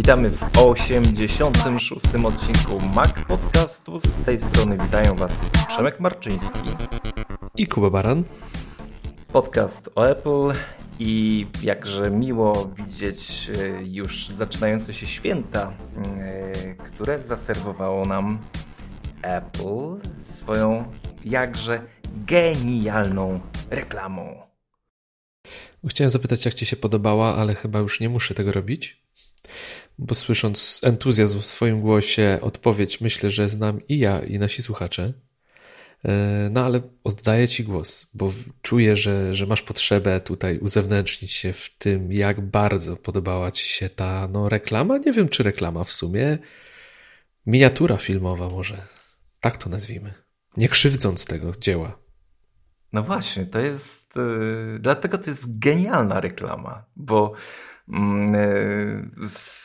Witamy w 86. odcinku Mac Podcastu. Z tej strony witają Was Przemek Marczyński i Kuba Baran. Podcast o Apple i jakże miło widzieć e, już zaczynające się święta, e, które zaserwowało nam Apple swoją jakże genialną reklamą. Chciałem zapytać, jak Ci się podobała, ale chyba już nie muszę tego robić, bo słysząc entuzjazm w Twoim głosie, odpowiedź myślę, że znam i ja, i nasi słuchacze. E, no ale oddaję Ci głos, bo czuję, że, że masz potrzebę tutaj uzewnętrznić się w tym, jak bardzo podobała Ci się ta no, reklama. Nie wiem, czy reklama w sumie. Miniatura filmowa, może. Tak to nazwijmy. Nie krzywdząc tego dzieła. No właśnie, to jest. Yy, dlatego to jest genialna reklama, bo yy, z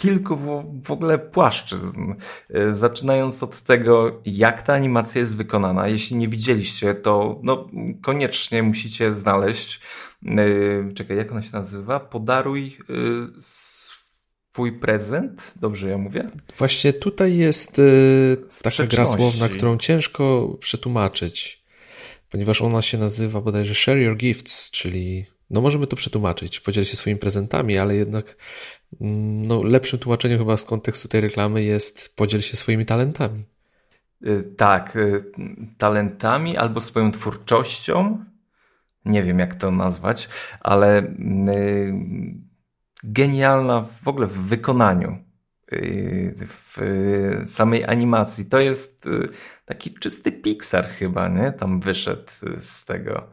kilku w, ogóle płaszczyzn. Yy, zaczynając od tego, jak ta animacja jest wykonana. Jeśli nie widzieliście, to no, koniecznie musicie znaleźć. Czekaj, jak ona się nazywa? Podaruj swój prezent. Dobrze ja mówię? Właśnie tutaj jest taka gra słowna, którą ciężko przetłumaczyć ponieważ ona się nazywa bodajże Share Your Gifts, czyli no możemy to przetłumaczyć, podziel się swoimi prezentami, ale jednak mm, no, lepszym tłumaczeniem chyba z kontekstu tej reklamy jest podziel się swoimi talentami. Y, tak, y, talentami albo swoją twórczością. Nie wiem, jak to nazwać, ale y, genialna w ogóle w wykonaniu, w samej animacji. To jest taki czysty Pixar chyba, nie? Tam wyszedł z tego.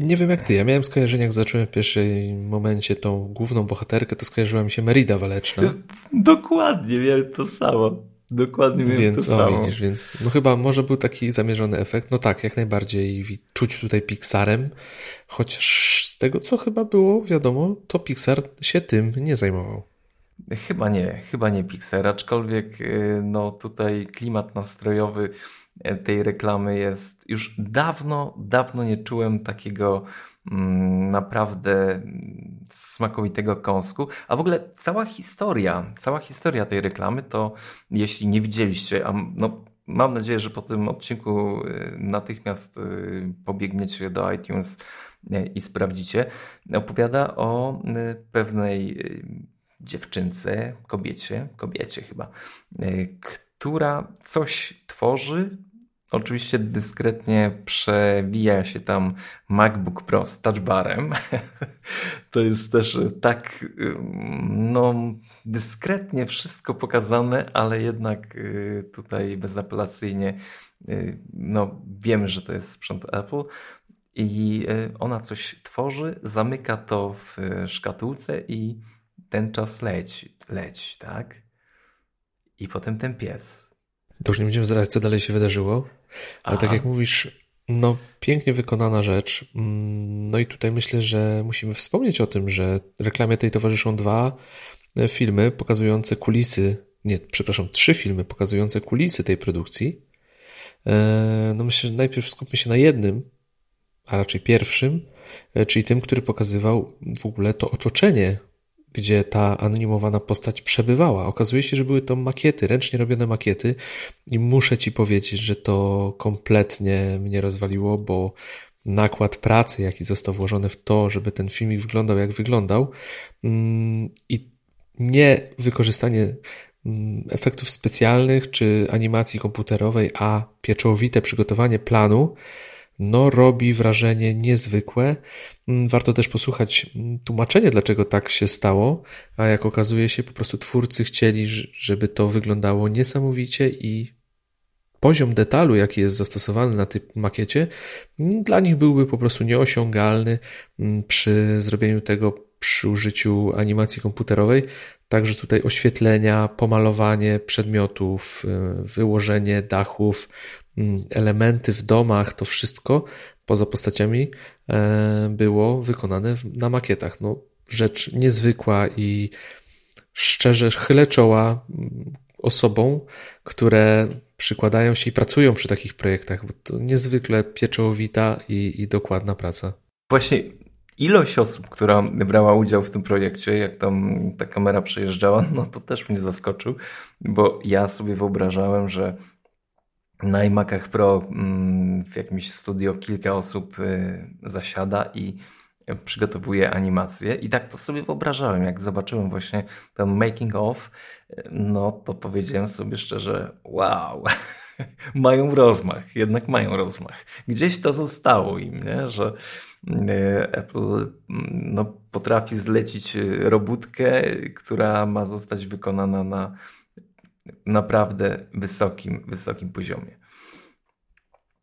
Nie wiem jak ty, ja miałem skojarzenie, jak zacząłem w pierwszym momencie tą główną bohaterkę, to skojarzyła mi się Merida Waleczna. Dokładnie, miałem to samo. Dokładnie miałem więc, to samo. Widzisz, więc no chyba może był taki zamierzony efekt. No tak, jak najbardziej czuć tutaj Pixarem, chociaż z tego co chyba było wiadomo, to Pixar się tym nie zajmował. Chyba nie, chyba nie Pixar, aczkolwiek y, no tutaj klimat nastrojowy tej reklamy jest już dawno, dawno nie czułem takiego mm, naprawdę mm, smakowitego kąsku. A w ogóle cała historia, cała historia tej reklamy to, jeśli nie widzieliście, a no, mam nadzieję, że po tym odcinku y, natychmiast y, pobiegniecie do iTunes i sprawdzicie, opowiada o pewnej dziewczynce, kobiecie, kobiecie chyba, e, która coś tworzy. Oczywiście dyskretnie przewija się tam MacBook Pro z touchbarem. To jest też tak no, dyskretnie wszystko pokazane, ale jednak e, tutaj bezapelacyjnie no, wiemy, że to jest sprzęt Apple. I ona coś tworzy, zamyka to w szkatułce i ten czas leci, leci, tak? I potem ten pies. To już nie będziemy zdradzać, co dalej się wydarzyło, ale Aha. tak jak mówisz, no pięknie wykonana rzecz. Mm, no i tutaj myślę, że musimy wspomnieć o tym, że reklamie tej towarzyszą dwa e, filmy pokazujące kulisy, nie, przepraszam, trzy filmy pokazujące kulisy tej produkcji. E, no myślę, że najpierw skupmy się na jednym, a raczej pierwszym, e, czyli tym, który pokazywał w ogóle to otoczenie gdzie ta anonimowana postać przebywała. Okazuje się, że były to makiety, ręcznie robione makiety i muszę ci powiedzieć, że to kompletnie mnie rozwaliło, bo nakład pracy, jaki został włożony w to, żeby ten filmik wyglądał jak wyglądał mm, i nie wykorzystanie mm, efektów specjalnych czy animacji komputerowej, a pieczołowite przygotowanie planu no robi wrażenie niezwykłe. Mm, warto też posłuchać mm, tłumaczenia, dlaczego tak się stało, a jak okazuje się, po prostu twórcy chcieli, żeby to wyglądało niesamowicie i poziom detalu, jaki jest zastosowany na tej makiecie, mm, dla nich byłby po prostu nieosiągalny przy zrobieniu tego przy użyciu animacji komputerowej. Także tutaj oświetlenia, pomalowanie przedmiotów, y, wyłożenie dachów, elementy w domach, to wszystko poza postaciami e, było wykonane na makietach. No, rzecz niezwykła i szczerze chylę czoła mm, osobom, które przykładają się i pracują przy takich projektach, bo to niezwykle pieczołowita i, i dokładna praca. Właśnie ilość osób, która brała udział w tym projekcie, jak tam ta kamera przejeżdżała, no to też mnie zaskoczył, bo ja sobie wyobrażałem, że na iMacach Pro mm, w jakimś studio kilka osób y, zasiada i przygotowuje animację. I tak to sobie wyobrażałem. Jak zobaczyłem właśnie ten making of, no to powiedziałem sobie szczerze, wow, mają rozmach, jednak mają rozmach. Gdzieś to zostało im, nie? że y, Apple mm, no, potrafi zlecić robótkę, która ma zostać wykonana na naprawdę wysokim, wysokim poziomie.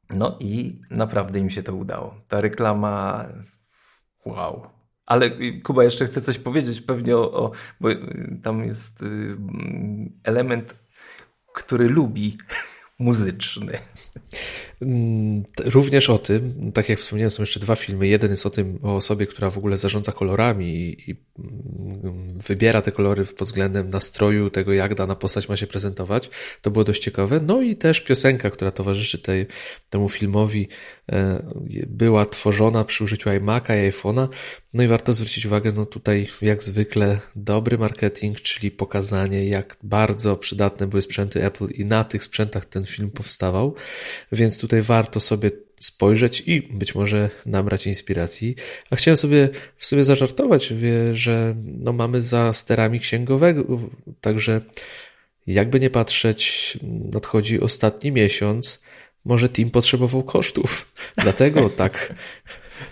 No i naprawdę im się to udało. Ta reklama, wow. Ale Kuba jeszcze chce coś powiedzieć pewnie o, o bo tam jest y, element, który lubi muzyczny. Mm, również o tym, tak jak wspomniałem, są jeszcze dwa filmy. Jeden jest o tym, o osobie, która w ogóle zarządza kolorami i, i mm, wybiera te kolory pod względem nastroju, tego jak dana postać ma się prezentować. To było dość ciekawe. No i też piosenka, która towarzyszy tej, temu filmowi, e, była tworzona przy użyciu iMac'a i iPhone'a. No i warto zwrócić uwagę, no tutaj jak zwykle dobry marketing, czyli pokazanie, jak bardzo przydatne były sprzęty Apple i na tych sprzętach ten film powstawał. Więc tutaj warto sobie spojrzeć i być może nabrać inspiracji. A chciałem sobie w sobie zażartować, wie, że no mamy za sterami księgowego, także jakby nie patrzeć, nadchodzi ostatni miesiąc, może team potrzebował kosztów. Dlatego tak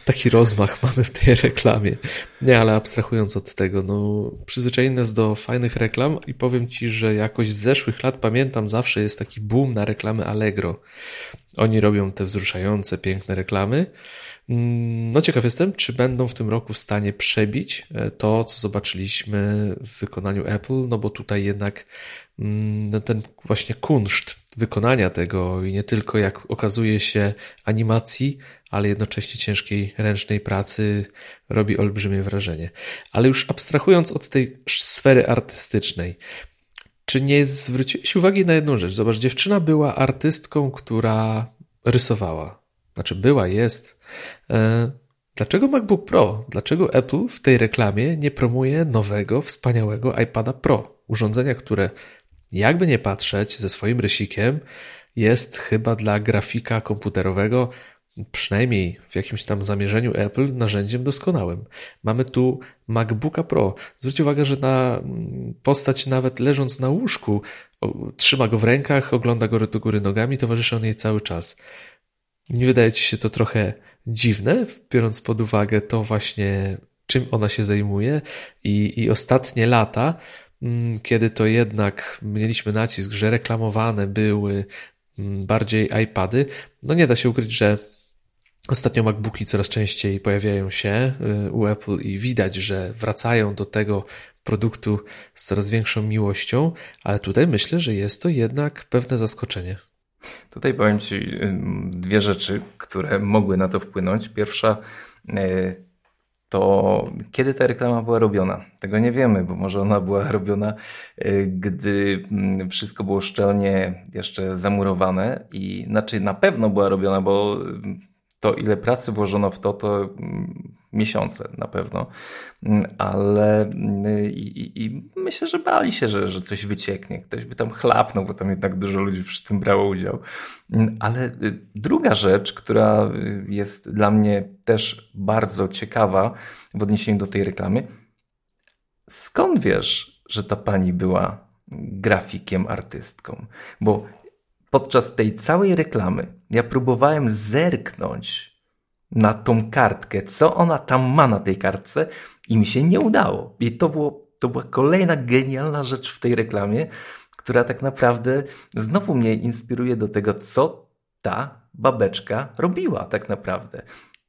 taki rozmach mamy w tej reklamie. Nie, ale abstrahując od tego, no przyzwyczajony nas do fajnych reklam i powiem Ci, że jakoś z zeszłych lat pamiętam zawsze jest taki boom na reklamy Allegro. Oni robią te wzruszające, piękne reklamy. Mm, no ciekaw jestem, czy będą w tym roku w stanie przebić e, to, co zobaczyliśmy w wykonaniu Apple, no bo tutaj jednak mm, no ten właśnie kunszt wykonania tego i nie tylko jak okazuje się animacji, ale jednocześnie ciężkiej ręcznej pracy robi olbrzymie wrażenie. Ale już abstrahując od tej sfery artystycznej, czy nie zwróciłeś uwagi na jedną rzecz? Zobacz, dziewczyna była artystką, która rysowała. Znaczy była, jest. E, dlaczego MacBook Pro? Dlaczego Apple w tej reklamie nie promuje nowego, wspaniałego iPada Pro? Urządzenia, które jakby nie patrzeć ze swoim rysikiem, jest chyba dla grafika komputerowego przynajmniej w jakimś tam zamierzeniu Apple, narzędziem doskonałym. Mamy tu MacBooka Pro. Zwróćcie uwagę, że na mm, postać nawet leżąc na łóżku, trzyma go w rękach, ogląda go do góry nogami, towarzyszy on jej cały czas. Nie wydaje ci się to trochę dziwne, biorąc pod uwagę to właśnie, czym ona się zajmuje i, i ostatnie lata, mm, kiedy to jednak mieliśmy nacisk, że reklamowane były mm, bardziej iPady, no nie da się ukryć, że Ostatnio MacBooki coraz częściej pojawiają się y, u Apple i widać, że wracają do tego produktu z coraz większą miłością, ale tutaj myślę, że jest to jednak pewne zaskoczenie. Tutaj powiem Ci y, dwie rzeczy, które mogły na to wpłynąć. Pierwsza y, to kiedy ta reklama była robiona? Tego nie wiemy, bo może ona była robiona, gdy mm, wszystko było szczelnie jeszcze zamurowane i znaczy na pewno była robiona, bo to ile pracy włożono w to, to mm, miesiące na pewno, mm, ale mm, i, i, myślę, że bali się, że, że coś wycieknie, ktoś by tam chlapnął, bo tam jednak dużo ludzi przy tym brało udział. Ale y, druga rzecz, która y, jest dla mnie też bardzo ciekawa w odniesieniu do tej reklamy, skąd wiesz, że ta pani była grafikiem, artystką? Bo podczas tej całej reklamy ja próbowałem zerknąć na tą kartkę, co ona tam ma na tej kartce i mi się nie udało. I to, było, to była kolejna genialna rzecz w tej reklamie, która tak naprawdę znowu mnie inspiruje do tego, co ta babeczka robiła tak naprawdę.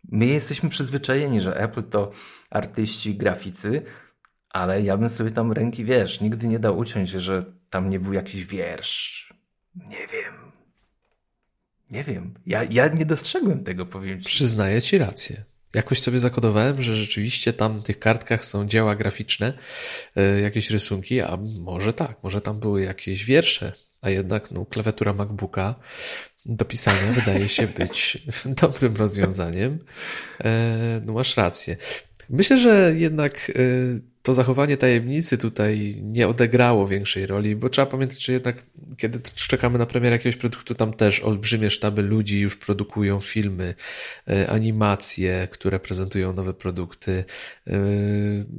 My jesteśmy przyzwyczajeni, że Apple to artyści, graficy, ale ja bym sobie tam ręki, wiesz, nigdy nie dał uciąć, że tam nie był jakiś wiersz. Nie wiem. Nie wiem. Ja, ja nie dostrzegłem tego, powiem ci. Przyznaję ci rację. Jakoś sobie zakodowałem, że rzeczywiście tam w tych kartkach są dzieła graficzne, e, jakieś rysunki, a może tak, może tam były jakieś wiersze, a jednak no, klawiatura MacBooka do pisania wydaje się być dobrym rozwiązaniem. E, no masz rację. Myślę, że jednak e, to zachowanie tajemnicy tutaj nie odegrało większej roli, bo trzeba pamiętać, że jednak kiedy czekamy na premierę jakiegoś produktu, tam też olbrzymie sztaby ludzi już produkują filmy, e, animacje, które prezentują nowe produkty,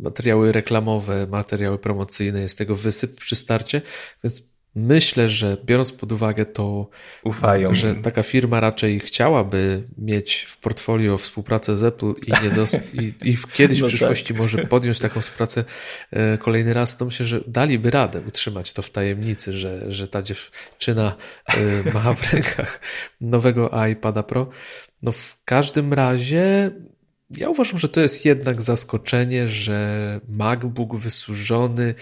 materiały reklamowe, materiały promocyjne, jest tego wysyp przy starcie, więc Myślę, że biorąc pod uwagę to, Ufają. że taka firma raczej chciałaby mieć w portfolio współpracę z Apple i, nie dost, i, i kiedyś w no przyszłości tak. może podjąć taką współpracę e, kolejny raz, to myślę, że daliby radę utrzymać to w tajemnicy, że, że ta dziewczyna e, ma w rękach nowego iPada Pro. No w każdym razie ja uważam, że to jest jednak zaskoczenie, że MacBook wysłużony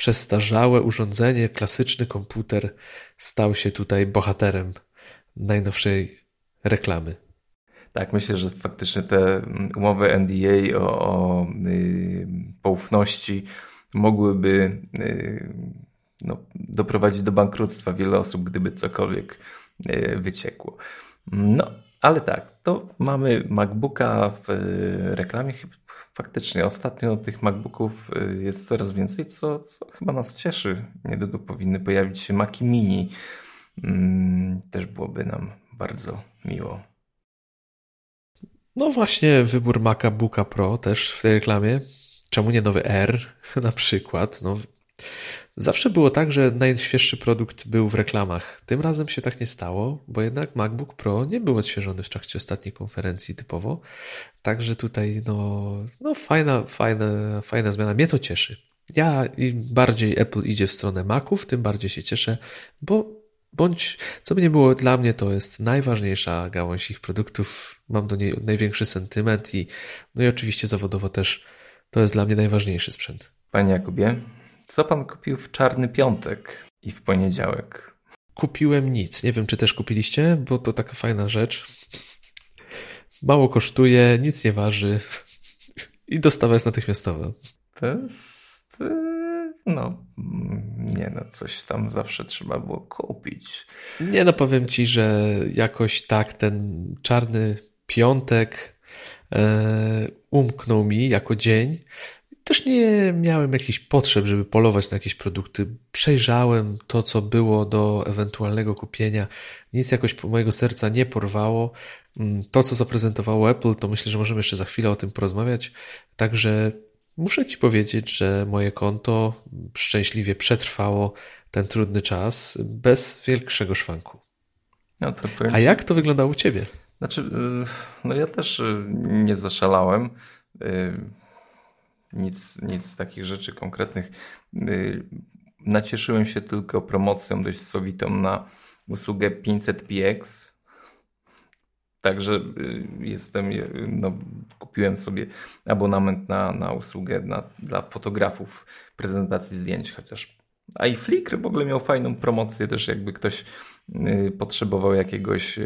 przestarzałe urządzenie, klasyczny komputer stał się tutaj bohaterem najnowszej reklamy. Tak, myślę, że faktycznie te umowy NDA o, o y, poufności mogłyby y, no, doprowadzić do bankructwa wiele osób, gdyby cokolwiek y, wyciekło. No, ale tak, to mamy MacBooka w y, reklamie faktycznie ostatnio tych MacBooków y, jest coraz więcej, co, co chyba nas cieszy. Niedługo powinny pojawić się Maci Mini. Mm, też byłoby nam bardzo miło. No właśnie, wybór MacBooka Pro też w tej reklamie. Czemu nie nowy R na przykład? No, Zawsze było tak, że najświeższy produkt był w reklamach. Tym razem się tak nie stało, bo jednak MacBook Pro nie był odświeżony w trakcie ostatniej konferencji typowo. Także tutaj no, no fajna, fajna, fajna zmiana. Mnie to cieszy. Ja im bardziej Apple idzie w stronę Maców, tym bardziej się cieszę, bo bądź co by nie było dla mnie, to jest najważniejsza gałąź ich produktów. Mam do niej największy sentyment i no i oczywiście zawodowo też to jest dla mnie najważniejszy sprzęt. Panie Jakubie, co pan kupił w czarny piątek i w poniedziałek? Kupiłem nic. Nie wiem, czy też kupiliście, bo to taka fajna rzecz. Mało kosztuje, nic nie waży i dostawa jest natychmiastowa. To jest. Y, no, nie no, coś tam zawsze trzeba było kupić. Nie no, powiem ci, że jakoś tak ten czarny piątek e, umknął mi jako dzień. Też nie miałem jakichś potrzeb, żeby polować na jakieś produkty. Przejrzałem to, co było do ewentualnego kupienia. Nic jakoś mojego serca nie porwało. Mm, to, co zaprezentowało Apple, to myślę, że możemy jeszcze za chwilę o tym porozmawiać. Także muszę Ci powiedzieć, że moje konto szczęśliwie przetrwało ten trudny czas bez większego szwanku. No powiem... A jak to wyglądało u Ciebie? Znaczy, y, no ja też y, nie zaszalałem. Nic, nic z takich rzeczy konkretnych. Y, nacieszyłem się tylko promocją dość sowitą na usługę 500px. Także y, jestem, y, no, kupiłem sobie abonament na, na usługę na, dla fotografów prezentacji zdjęć, chociaż. A i Flickr w ogóle miał fajną promocję, też jakby ktoś potrzebował jakiegoś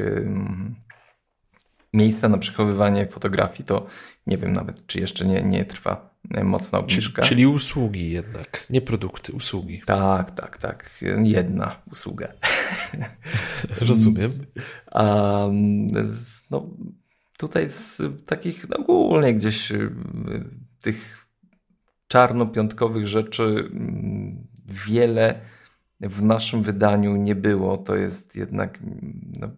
miejsca na przechowywanie fotografii, to nie wiem nawet, czy jeszcze nie, nie trwa mocna obniżka. Czyli, czyli usługi jednak, nie produkty, usługi. Tak, tak, tak. Jedna usługa. Rozumiem. A, no, tutaj z takich ogólnie gdzieś y, tych czarnopiątkowych rzeczy mm, wiele w naszym wydaniu nie było. To jest jednak no,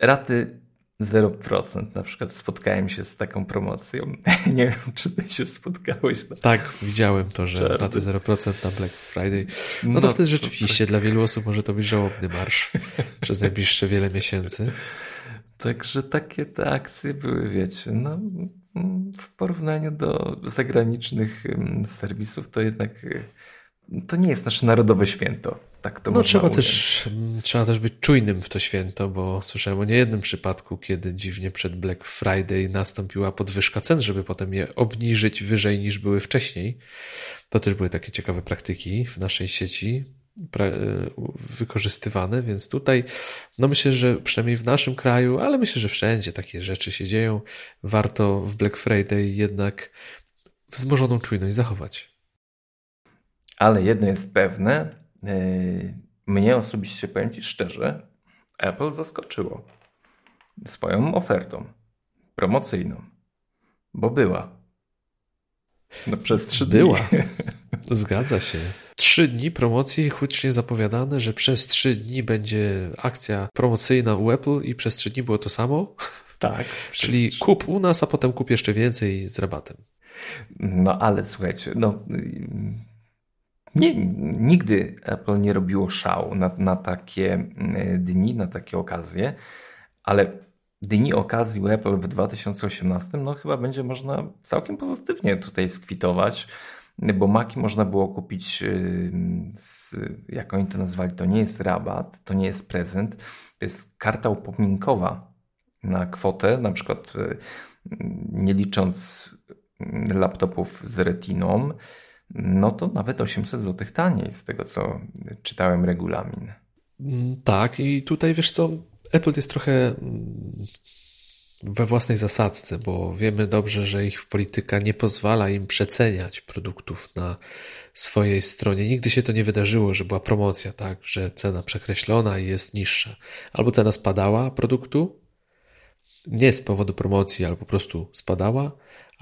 raty 0%. Na przykład spotkałem się z taką promocją. Nie wiem, czy ty się spotkałeś. Na... Tak, widziałem to, że Czarny. raty 0% na Black Friday. No, no to wtedy rzeczywiście to... dla wielu osób może to być żałobny marsz przez najbliższe wiele miesięcy. Także takie te akcje były, wiecie, no w porównaniu do zagranicznych serwisów to jednak y, to nie jest nasze narodowe święto. Tak to no trzeba też, trzeba też być czujnym w to święto, bo słyszałem o niejednym przypadku, kiedy dziwnie przed Black Friday nastąpiła podwyżka cen, żeby potem je obniżyć wyżej niż były wcześniej. To też były takie ciekawe praktyki w naszej sieci wykorzystywane, więc tutaj no myślę, że przynajmniej w naszym kraju, ale myślę, że wszędzie takie rzeczy się dzieją. Warto w Black Friday jednak wzmożoną czujność zachować. Ale jedno jest pewne, mnie osobiście, powiem Ci szczerze, Apple zaskoczyło swoją ofertą promocyjną, bo była. No przez trzy dni. Była. Zgadza się. Trzy dni promocji, hucznie zapowiadane, że przez trzy dni będzie akcja promocyjna u Apple i przez trzy dni było to samo. Tak. Czyli kup u nas, a potem kup jeszcze więcej z rabatem. No ale słuchajcie, no nie, nigdy Apple nie robiło szału na, na takie mm, dni, na takie okazje, ale dni okazji u Apple w 2018, no chyba będzie można całkiem pozytywnie tutaj skwitować, bo Maki można było kupić, z, jak oni to nazwali, to nie jest rabat, to nie jest prezent, to jest karta upominkowa na kwotę, na przykład y, nie licząc laptopów z retiną, no to nawet 800 zł taniej z tego, co czytałem regulamin. Mm, tak, i tutaj wiesz co, Apple jest trochę mm, we własnej zasadzce, bo wiemy dobrze, że ich polityka nie pozwala im przeceniać produktów na swojej stronie. Nigdy się to nie wydarzyło, że była promocja, tak, że cena przekreślona i jest niższa. Albo cena spadała produktu, nie z powodu promocji, ale po prostu spadała,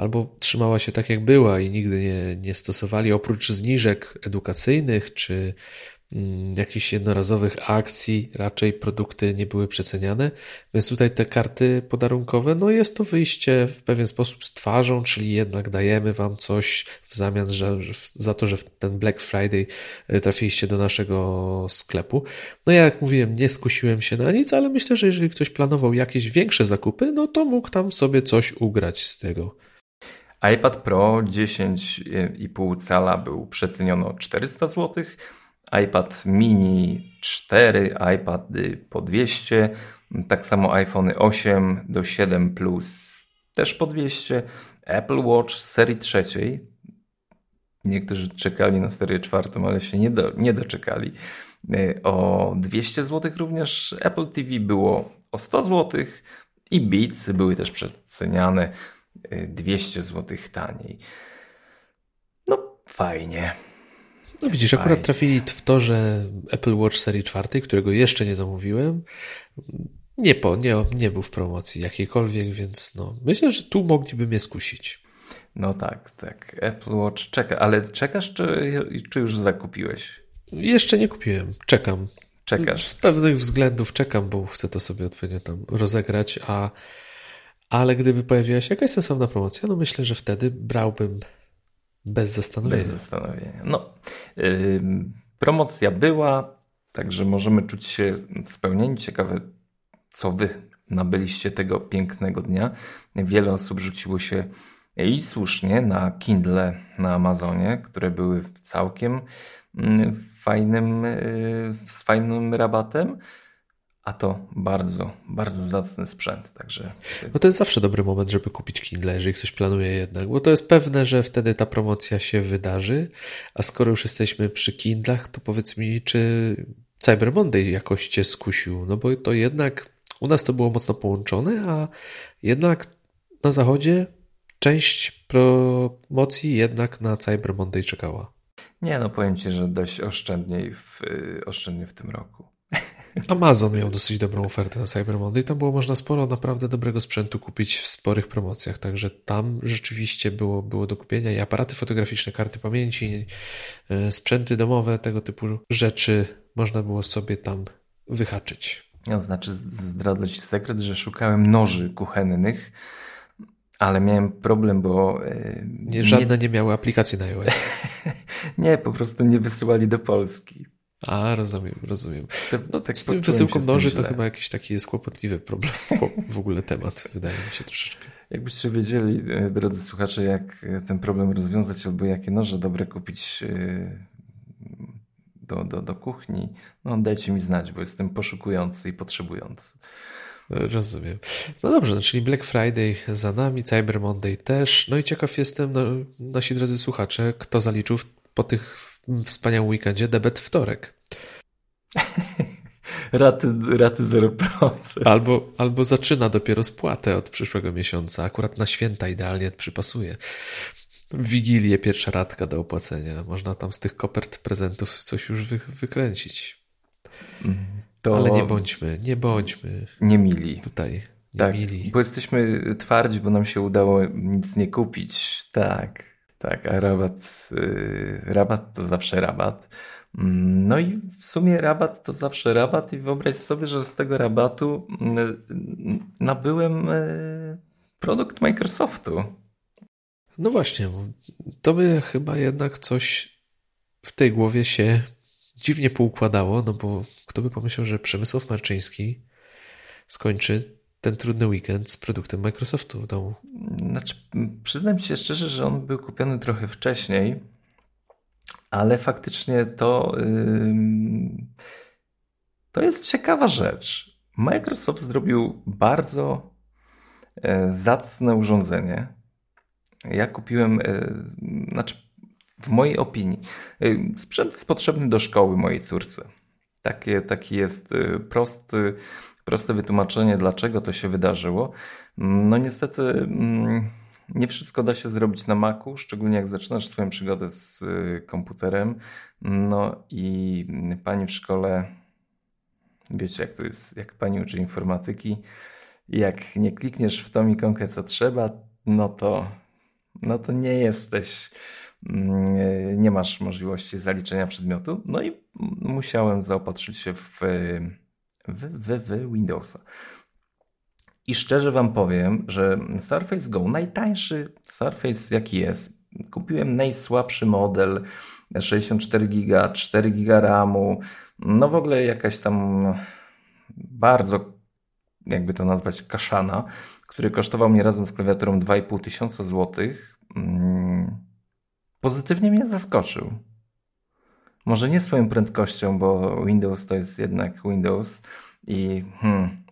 albo trzymała się tak jak była i nigdy nie, nie stosowali oprócz zniżek edukacyjnych czy Mm, jakichś jednorazowych akcji, raczej produkty nie były przeceniane, więc tutaj te karty podarunkowe, no jest to wyjście w pewien sposób z twarzą, czyli jednak dajemy wam coś w zamian że, za to, że w ten Black Friday e, trafiliście do naszego sklepu. No ja jak mówiłem, nie skusiłem się na nic, ale myślę, że jeżeli ktoś planował jakieś większe zakupy, no to mógł tam sobie coś ugrać z tego. iPad Pro 10,5 cala był przeceniony o 400 zł, iPad mini 4, iPady po 200, tak samo iPhone 8 do 7 Plus też po 200, Apple Watch serii trzeciej. Niektórzy czekali na serię czwartą, ale się nie, do, nie doczekali. O 200 zł również Apple TV było o 100 zł i Beats były też przeceniane 200 e, zł taniej. No fajnie. No widzisz, akurat trafili w to, że Apple Watch serii czwartej, którego jeszcze nie zamówiłem, nie, po, nie, nie był w promocji jakiejkolwiek, więc no, myślę, że tu mogliby mnie skusić. No tak, tak. Apple Watch czeka, ale czekasz, czy, czy już zakupiłeś? Jeszcze nie kupiłem, czekam. Czekasz. Z pewnych względów czekam, bo chcę to sobie odpowiednio tam rozegrać, a ale gdyby pojawiła się jakaś sensowna promocja, no myślę, że wtedy brałbym bez zastanowienia. Bez zastanowienia. No, yy, promocja była, także możemy czuć się spełnieni. Ciekawe, co wy nabyliście tego pięknego dnia. Wiele osób rzuciło się i słusznie na Kindle na Amazonie, które były całkiem mm, fajnym, yy, z fajnym rabatem. A to bardzo, bardzo zacny sprzęt, także... No to jest zawsze dobry moment, żeby kupić Kindle, jeżeli ktoś planuje jednak, bo to jest pewne, że wtedy ta promocja się wydarzy, a skoro już jesteśmy przy Kindlach, to powiedz mi, czy Cyber Monday jakoś Cię skusił, no bo to jednak u nas to było mocno połączone, a jednak na zachodzie część promocji jednak na Cyber Monday czekała. Nie, no powiem Ci, że dość oszczędniej w, oszczędnie w tym roku. Amazon miał dosyć dobrą ofertę na Cyber Monday. Tam było można sporo naprawdę dobrego sprzętu kupić w sporych promocjach, także tam rzeczywiście było, było do kupienia i aparaty fotograficzne, karty pamięci, e, sprzęty domowe, tego typu rzeczy można było sobie tam wyhaczyć. No, znaczy zdradzę Ci sekret, że szukałem noży kuchennych, ale miałem problem, bo... E, nie, żadne nie, nie miały aplikacji na iOS. nie, po prostu nie wysyłali do Polski. A, rozumiem, rozumiem. No, tak z tym wysyłką noży to chyba jakiś taki jest kłopotliwy problem, w ogóle temat, wydaje mi się troszeczkę. Jakbyście wiedzieli, e, drodzy słuchacze, jak e, ten problem rozwiązać albo jakie noże dobre kupić e, do, do, do kuchni, no dajcie mi znać, bo jestem poszukujący i potrzebujący. Rozumiem. No dobrze, no, czyli Black Friday za nami, Cyber Monday też. No i ciekaw jestem, no, nasi drodzy słuchacze, kto zaliczył po tych wspaniałym weekendzie debet wtorek. raty, raty 0%. Albo, albo zaczyna dopiero spłatę od przyszłego miesiąca. Akurat na święta idealnie przypasuje. Wigilię pierwsza radka do opłacenia. Można tam z tych kopert prezentów coś już wy, wykręcić. To... Ale nie bądźmy, nie bądźmy. Nie mili. Tutaj. Nie tak, mili. bo jesteśmy twardzi, bo nam się udało nic nie kupić. Tak, tak, a rabat, yy, rabat to zawsze rabat. Mm, no i w sumie rabat to zawsze rabat i wyobraź sobie, że z tego rabatu yy, nabyłem yy, produkt Microsoftu. No właśnie, to by chyba jednak coś w tej głowie się dziwnie poukładało, no bo kto by pomyślał, że Przemysław Marczyński skończy ten trudny weekend z produktem Microsoftu w domu? Znaczy, przyznam się szczerze, że on był kupiony trochę wcześniej, ale faktycznie to, yy, to jest ciekawa rzecz. Microsoft zrobił bardzo e, zacne urządzenie. Ja kupiłem, e, znaczy w mojej opinii, y, sprzęt jest potrzebny do szkoły mojej córce. Takie, taki jest prosty, proste wytłumaczenie, dlaczego to się wydarzyło. No niestety mm, nie wszystko da się zrobić na Macu, szczególnie jak zaczynasz swoją przygodę z y, komputerem. No i pani w szkole, wiecie jak to jest, jak pani uczy informatyki, jak nie klikniesz w tą ikonkę co trzeba, no to, no to nie jesteś Mm, nie masz możliwości zaliczenia przedmiotu. No i musiałem zaopatrzyć się w, w, w, w Windowsa. I szczerze Wam powiem, że Surface Go, najtańszy Surface jaki jest, kupiłem najsłabszy model, 64 giga, 4 giga RAMu, no w ogóle jakaś tam bardzo, jakby to nazwać, kaszana, który kosztował mnie razem z klawiaturą 2,5 tysiąca złotych. Mm, pozytywnie mnie zaskoczył. Może nie swoją prędkością, bo Windows to jest jednak Windows i hmm,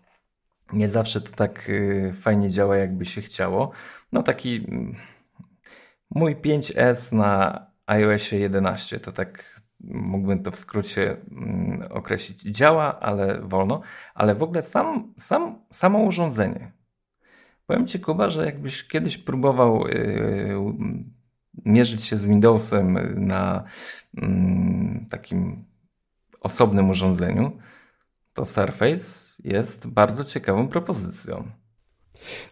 nie zawsze to tak y, fajnie działa, jakby się chciało. No taki mm, mój 5S na iOSie 11 to tak mógłbym to w skrócie mm, określić. Działa, ale wolno, ale w ogóle sam, sam, samo urządzenie. Powiem Ci, Kuba, że jakbyś kiedyś próbował yy, mierzyć się z Windowsem na mm, takim osobnym urządzeniu, to Surface jest bardzo ciekawą propozycją.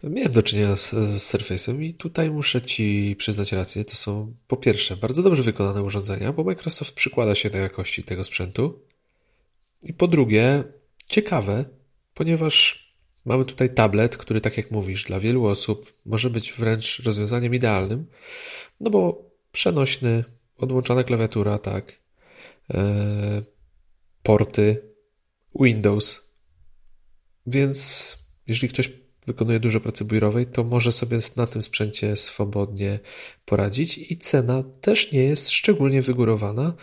Miałem do czynienia z, z Surface'em i tutaj muszę Ci przyznać rację. To są po pierwsze bardzo dobrze wykonane urządzenia, bo Microsoft przykłada się do jakości tego sprzętu. I po drugie, ciekawe, ponieważ mamy tutaj tablet, który, tak jak mówisz, dla wielu osób może być wręcz rozwiązaniem idealnym, no bo przenośny, odłączona klawiatura, tak, e, porty, Windows. Więc jeżeli ktoś wykonuje dużo pracy biurowej, to może sobie na tym sprzęcie swobodnie poradzić i cena też nie jest szczególnie wygórowana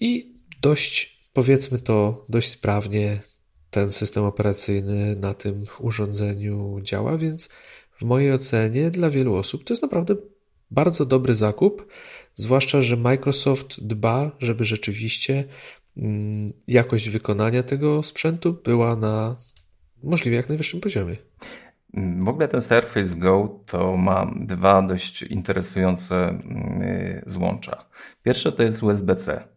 i dość, powiedzmy to, dość sprawnie ten system operacyjny na tym urządzeniu działa, więc w mojej ocenie dla wielu osób to jest naprawdę bardzo dobry zakup, zwłaszcza, że Microsoft dba, żeby rzeczywiście mm, jakość wykonania tego sprzętu była na możliwie jak najwyższym poziomie. W ogóle ten Surface Go to ma dwa dość interesujące mm, złącza. Pierwsze to jest USB-C.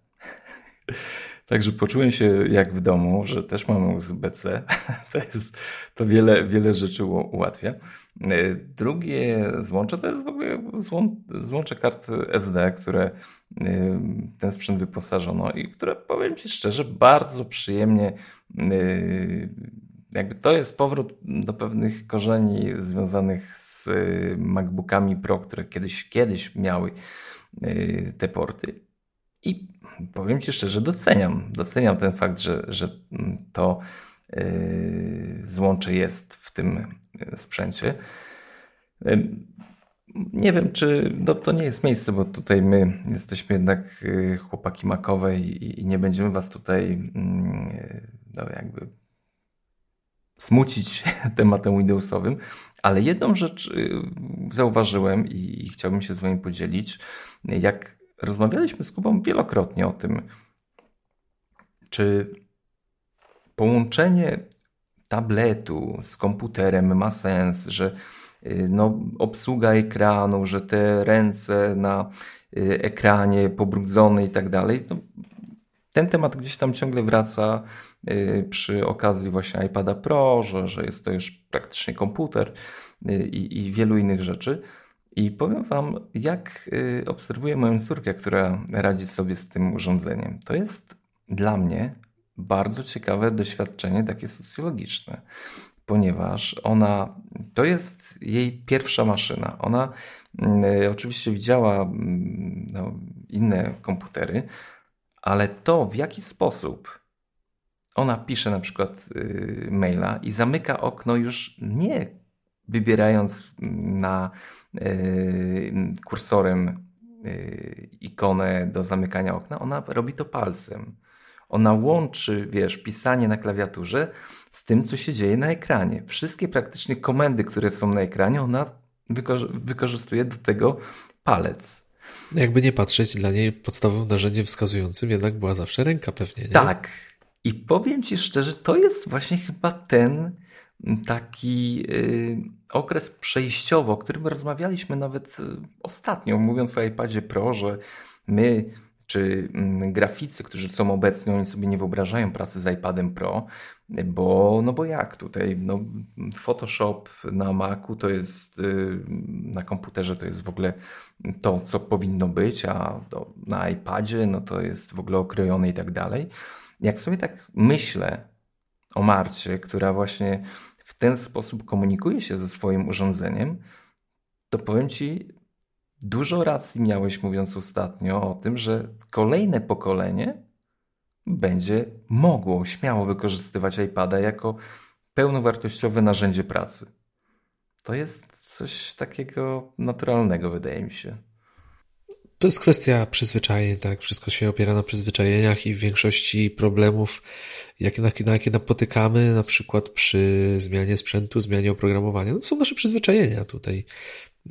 Także poczułem się jak w domu, że też mamy USB-C. To, jest, to wiele, wiele rzeczy ułatwia. E, drugie złącze to jest w ogóle złącze kart SD, które e, ten sprzęt wyposażono i które powiem Ci szczerze, bardzo przyjemnie e, jakby to jest powrót do pewnych korzeni związanych z MacBookami Pro, które kiedyś, kiedyś miały te porty. I powiem Ci szczerze, doceniam. Doceniam ten fakt, że, że to yy, złącze jest w tym sprzęcie. Yy, nie wiem, czy no, to nie jest miejsce, bo tutaj my jesteśmy jednak yy, chłopaki makowe i, i nie będziemy Was tutaj no, jakby smucić tematem Windowsowym, ale jedną rzecz zauważyłem i, i chciałbym się z Wami podzielić. Jak Rozmawialiśmy z Kubą wielokrotnie o tym, czy połączenie tabletu z komputerem ma sens, że no, obsługa ekranu, że te ręce na ekranie pobrudzone i tak dalej. Ten temat gdzieś tam ciągle wraca przy okazji właśnie iPada Pro, że, że jest to już praktycznie komputer i, i wielu innych rzeczy. I powiem Wam, jak obserwuję moją córkę, która radzi sobie z tym urządzeniem. To jest dla mnie bardzo ciekawe doświadczenie, takie socjologiczne, ponieważ ona to jest jej pierwsza maszyna. Ona y, oczywiście widziała y, no, inne komputery, ale to w jaki sposób ona pisze na przykład y, maila i zamyka okno już nie wybierając na kursorem ikonę do zamykania okna, ona robi to palcem. Ona łączy, wiesz, pisanie na klawiaturze z tym, co się dzieje na ekranie. Wszystkie praktycznie komendy, które są na ekranie, ona wykorzystuje do tego palec. Jakby nie patrzeć, dla niej podstawowym narzędziem wskazującym jednak była zawsze ręka pewnie, nie? Tak. I powiem Ci szczerze, to jest właśnie chyba ten taki y, okres przejściowy, o którym rozmawialiśmy nawet y, ostatnio, mówiąc o iPadzie Pro, że my czy mm, graficy, którzy są obecni, oni sobie nie wyobrażają pracy z iPadem Pro, bo, no bo jak tutaj, no Photoshop na Macu to jest, y, na komputerze to jest w ogóle to, co powinno być, a to na iPadzie no to jest w ogóle okrojone i tak dalej. Jak sobie tak myślę o Marcie, która właśnie w ten sposób komunikuje się ze swoim urządzeniem, to powiem Ci, Dużo racji miałeś mówiąc ostatnio o tym, że kolejne pokolenie będzie mogło śmiało wykorzystywać iPada jako pełnowartościowe narzędzie pracy. To jest coś takiego naturalnego, wydaje mi się. To jest kwestia przyzwyczajeń, tak? Wszystko się opiera na przyzwyczajeniach i w większości problemów, jakie, na, na jakie napotykamy, na przykład przy zmianie sprzętu, zmianie oprogramowania, no to są nasze przyzwyczajenia tutaj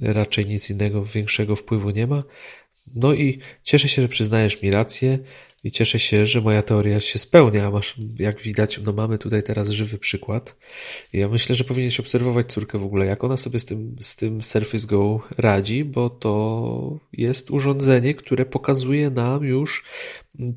raczej nic innego większego wpływu nie ma. No i cieszę się, że przyznajesz mi rację i cieszę się, że moja teoria się spełnia. Masz, jak widać, no mamy tutaj teraz żywy przykład. Ja myślę, że powinieneś obserwować córkę w ogóle, jak ona sobie z tym, z tym Surface Go radzi, bo to jest urządzenie, które pokazuje nam już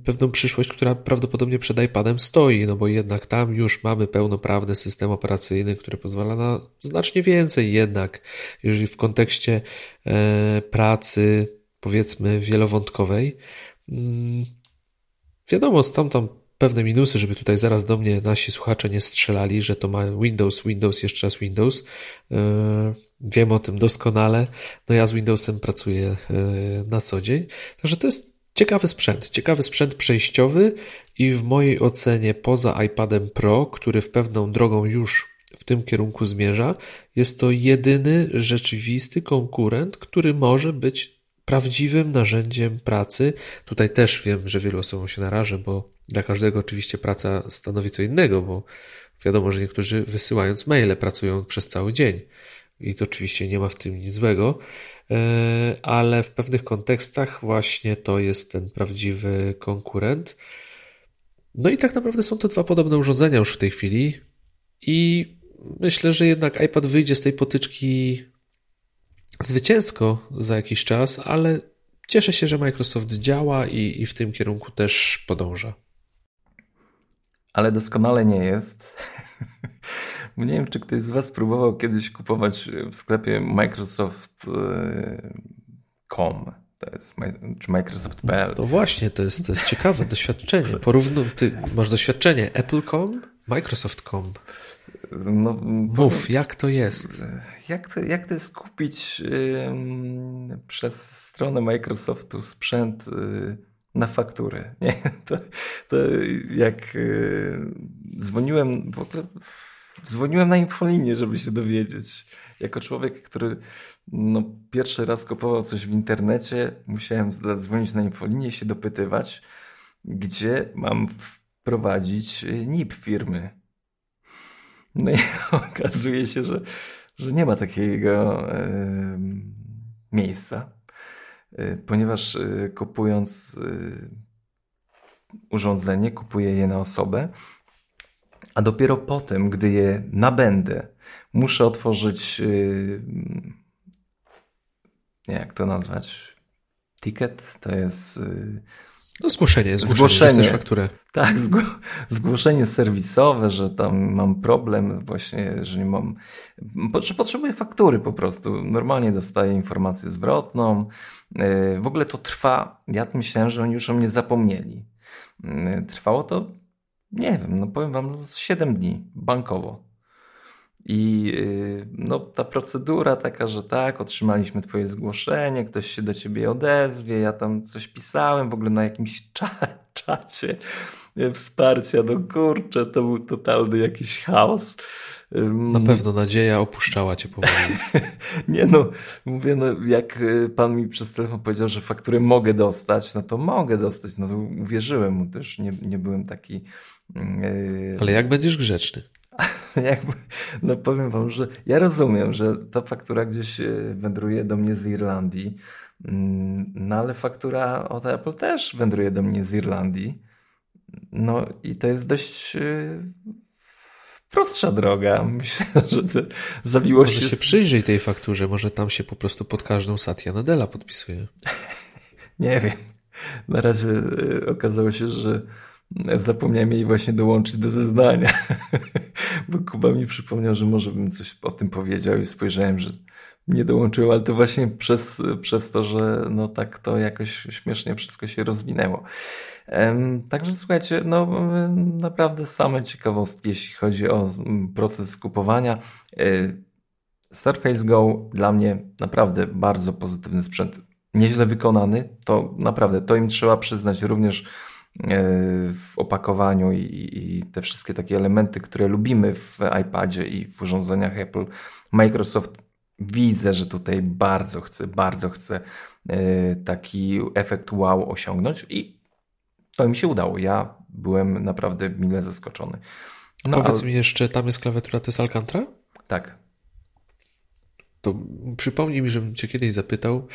pewną przyszłość, która prawdopodobnie przed iPadem stoi, no bo jednak tam już mamy pełnoprawny system operacyjny, który pozwala na znacznie więcej jednak, jeżeli w kontekście e, pracy, powiedzmy, wielowątkowej. Mm, wiadomo, tam tam pewne minusy, żeby tutaj zaraz do mnie nasi słuchacze nie strzelali, że to ma Windows, Windows, jeszcze raz Windows. E, wiem o tym doskonale. No ja z Windowsem pracuję e, na co dzień. Także to jest Ciekawy sprzęt, ciekawy sprzęt przejściowy i w mojej ocenie poza iPadem Pro, który w pewną drogą już w tym kierunku zmierza, jest to jedyny rzeczywisty konkurent, który może być prawdziwym narzędziem pracy. Tutaj też wiem, że wielu osobom się narażę, bo dla każdego oczywiście praca stanowi co innego, bo wiadomo, że niektórzy wysyłając maile pracują przez cały dzień i to oczywiście nie ma w tym nic złego, e, ale w pewnych kontekstach właśnie to jest ten prawdziwy konkurent. No i tak naprawdę są to dwa podobne urządzenia już w tej chwili i myślę, że jednak iPad wyjdzie z tej potyczki zwycięsko za jakiś czas, ale cieszę się, że Microsoft działa i, i w tym kierunku też podąża. Ale doskonale nie jest. Nie wiem, czy ktoś z Was próbował kiedyś kupować w sklepie Microsoft.com. E, to jest, czy Microsoft.pl. To właśnie, to jest, to jest ciekawe doświadczenie. Porównuj, ty masz doświadczenie Apple.com, Microsoft.com. No, Mów, jak to jest? Jak to, jak to jest kupić yy, przez stronę Microsoftu sprzęt yy, na fakturę? Nie? To, to jak yy, dzwoniłem w ogóle Dzwoniłem na infolinię, żeby się dowiedzieć. Jako człowiek, który no, pierwszy raz kupował coś w internecie, musiałem zadzwonić na infolinię i się dopytywać, gdzie mam wprowadzić NIP firmy. No i okazuje się, że, że nie ma takiego e, miejsca, e, ponieważ e, kupując urządzenie, kupuję je na osobę a dopiero potem, gdy je nabędę, muszę otworzyć, jak to nazwać, ticket, to jest... No zgłoszenie, zgłoszenie, zgłoszenie. fakturę. Tak, zgłoszenie serwisowe, że tam mam problem właśnie, że nie mam, że potrzebuję faktury po prostu. Normalnie dostaję informację zwrotną. Yy, w ogóle to trwa, ja myślałem, że oni już o mnie zapomnieli. Yy, trwało to, nie wiem, no powiem wam, 7 dni bankowo. I yy, no, ta procedura taka, że tak, otrzymaliśmy Twoje zgłoszenie, ktoś się do Ciebie odezwie, ja tam coś pisałem w ogóle na jakimś czacie wsparcia, no kurczę, to był totalny jakiś chaos. Na pewno nadzieja opuszczała cię powoli. nie no, mówię, no jak y, pan mi przez telefon powiedział, że fakturę mogę dostać, no to mogę dostać, no to uwierzyłem mu też, nie, nie byłem taki... Yy... Ale jak będziesz grzeczny? Jakby, no powiem wam, że ja rozumiem, że ta faktura gdzieś y, wędruje do mnie z Irlandii, mm, no ale faktura od Apple też wędruje do mnie z Irlandii. No i to jest dość y, prostsza droga. Myślę, że to zawiło może się... Może się przyjrzyj tej fakturze, może tam się po prostu pod każdą Satya Nadella podpisuje. Nie wiem. Na razie y, okazało się, że zapomniałem jej właśnie dołączyć do zeznania. Bo Kuba mi przypomniał, że może bym coś o tym powiedział i spojrzałem, że nie dołączyłem, ale to właśnie przez, przez to, że no tak to jakoś śmiesznie wszystko się rozwinęło. Także słuchajcie, no naprawdę same ciekawostki, jeśli chodzi o proces kupowania. E, Surface Go dla mnie naprawdę bardzo pozytywny sprzęt. Nieźle wykonany, to naprawdę, to im trzeba przyznać również w opakowaniu i, i, te wszystkie takie elementy, które lubimy w iPadzie i w urządzeniach Apple. Microsoft widzę, że tutaj bardzo chce, bardzo chce e, taki efekt wow osiągnąć i to mi się udało. Ja byłem naprawdę mile zaskoczony. No, Powiedz ale... mi jeszcze, tam jest klawiatura, to jest Alcantara? Tak. To przypomnij mi, żebym cię kiedyś zapytał,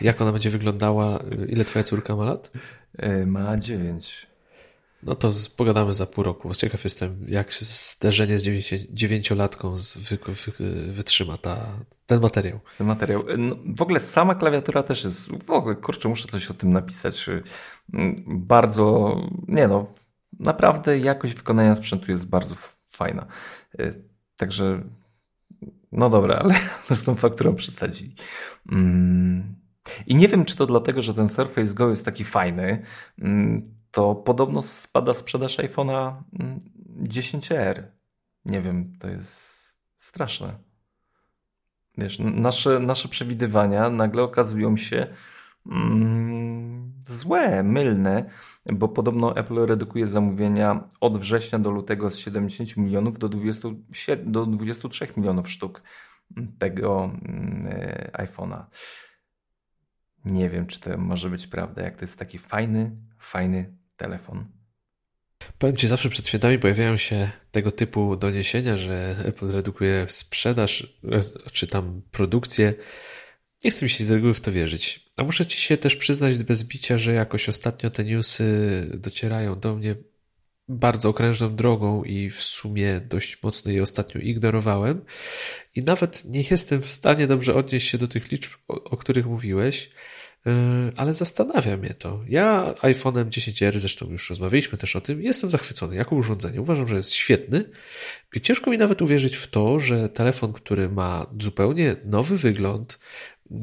jak ona będzie wyglądała, ile twoja córka ma lat? E, ma dziewięć. No to pogadamy za pół roku. Ciekaw jestem, jak się zderzenie z dziewięciolatką wy, wy, wytrzyma ta, ten materiał. Ten materiał. No, w ogóle sama klawiatura też jest, w ogóle, kurczę, muszę coś o tym napisać. Mm, bardzo, nie no, naprawdę jakość wykonania sprzętu jest bardzo fajna. Także, no dobra, ale z tą fakturą przesadzili. Mm. I nie wiem, czy to dlatego, że ten Surface Go jest taki fajny, mm, to podobno spada sprzedaż iPhone'a 10R. Nie wiem, to jest straszne. Wiesz, nasze, nasze przewidywania nagle okazują się mm, złe, mylne, bo podobno Apple redukuje zamówienia od września do lutego z 70 milionów do, 20, do 23 milionów sztuk tego mm, iPhone'a. Nie wiem, czy to może być prawda, jak to jest taki fajny, fajny telefon. Powiem Ci, zawsze przed świętami pojawiają się tego typu doniesienia, że Apple redukuje sprzedaż, e, czy tam produkcję. Nie chcę mi się z reguły w to wierzyć. A muszę Ci się też przyznać bez bicia, że jakoś ostatnio te newsy docierają do mnie bardzo okrężną drogą i w sumie dość mocno je ostatnio ignorowałem. I nawet nie jestem w stanie dobrze odnieść się do tych liczb, o, o których mówiłeś. Yy, ale zastanawia mnie to. Ja iPhone'em 10R, zresztą już rozmawialiśmy też o tym, jestem zachwycony jako urządzenie. Uważam, że jest świetny i ciężko mi nawet uwierzyć w to, że telefon, który ma zupełnie nowy wygląd,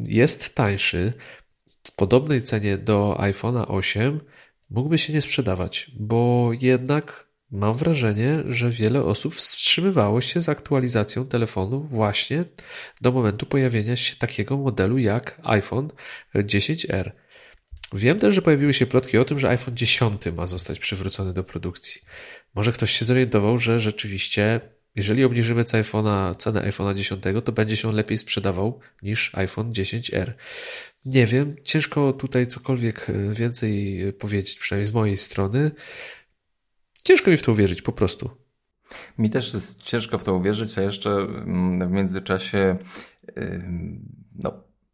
jest tańszy, w podobnej cenie do iPhone'a 8, mógłby się nie sprzedawać, bo jednak Mam wrażenie, że wiele osób wstrzymywało się z aktualizacją telefonu właśnie do momentu pojawienia się takiego modelu jak iPhone 10R. Wiem też, że pojawiły się plotki o tym, że iPhone 10 ma zostać przywrócony do produkcji. Może ktoś się zorientował, że rzeczywiście, jeżeli obniżymy cenę iPhone'a 10, to będzie się on lepiej sprzedawał niż iPhone 10R. Nie wiem, ciężko tutaj cokolwiek więcej powiedzieć, przynajmniej z mojej strony. Ciężko mi w to uwierzyć, po prostu. Mi też jest ciężko w to uwierzyć, a jeszcze mm, w międzyczasie no,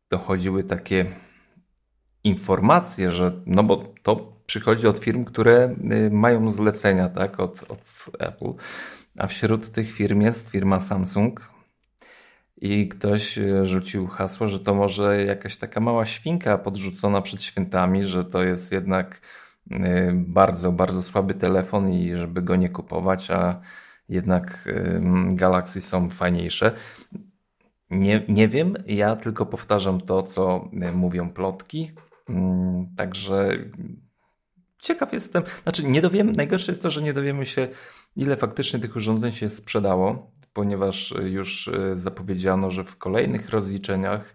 dochodziły takie informacje, że no bo to przychodzi od firm, które y, mają zlecenia tak, od, od Apple. A wśród tych firm jest firma Samsung. I ktoś e, rzucił hasło, że to może jakaś taka mała świnka podrzucona przed świętami, że to jest jednak e, bardzo, bardzo słaby telefon i żeby go nie kupować, a jednak Galaxy są fajniejsze. Nie, nie wiem, ja tylko powtarzam to, co mówią plotki. Mm, także ciekaw jestem. Znaczy, nie dowiemy, najgorsze jest to, że nie dowiemy się, ile faktycznie tych urządzeń się sprzedało, ponieważ już e, zapowiedziano, że w kolejnych rozliczeniach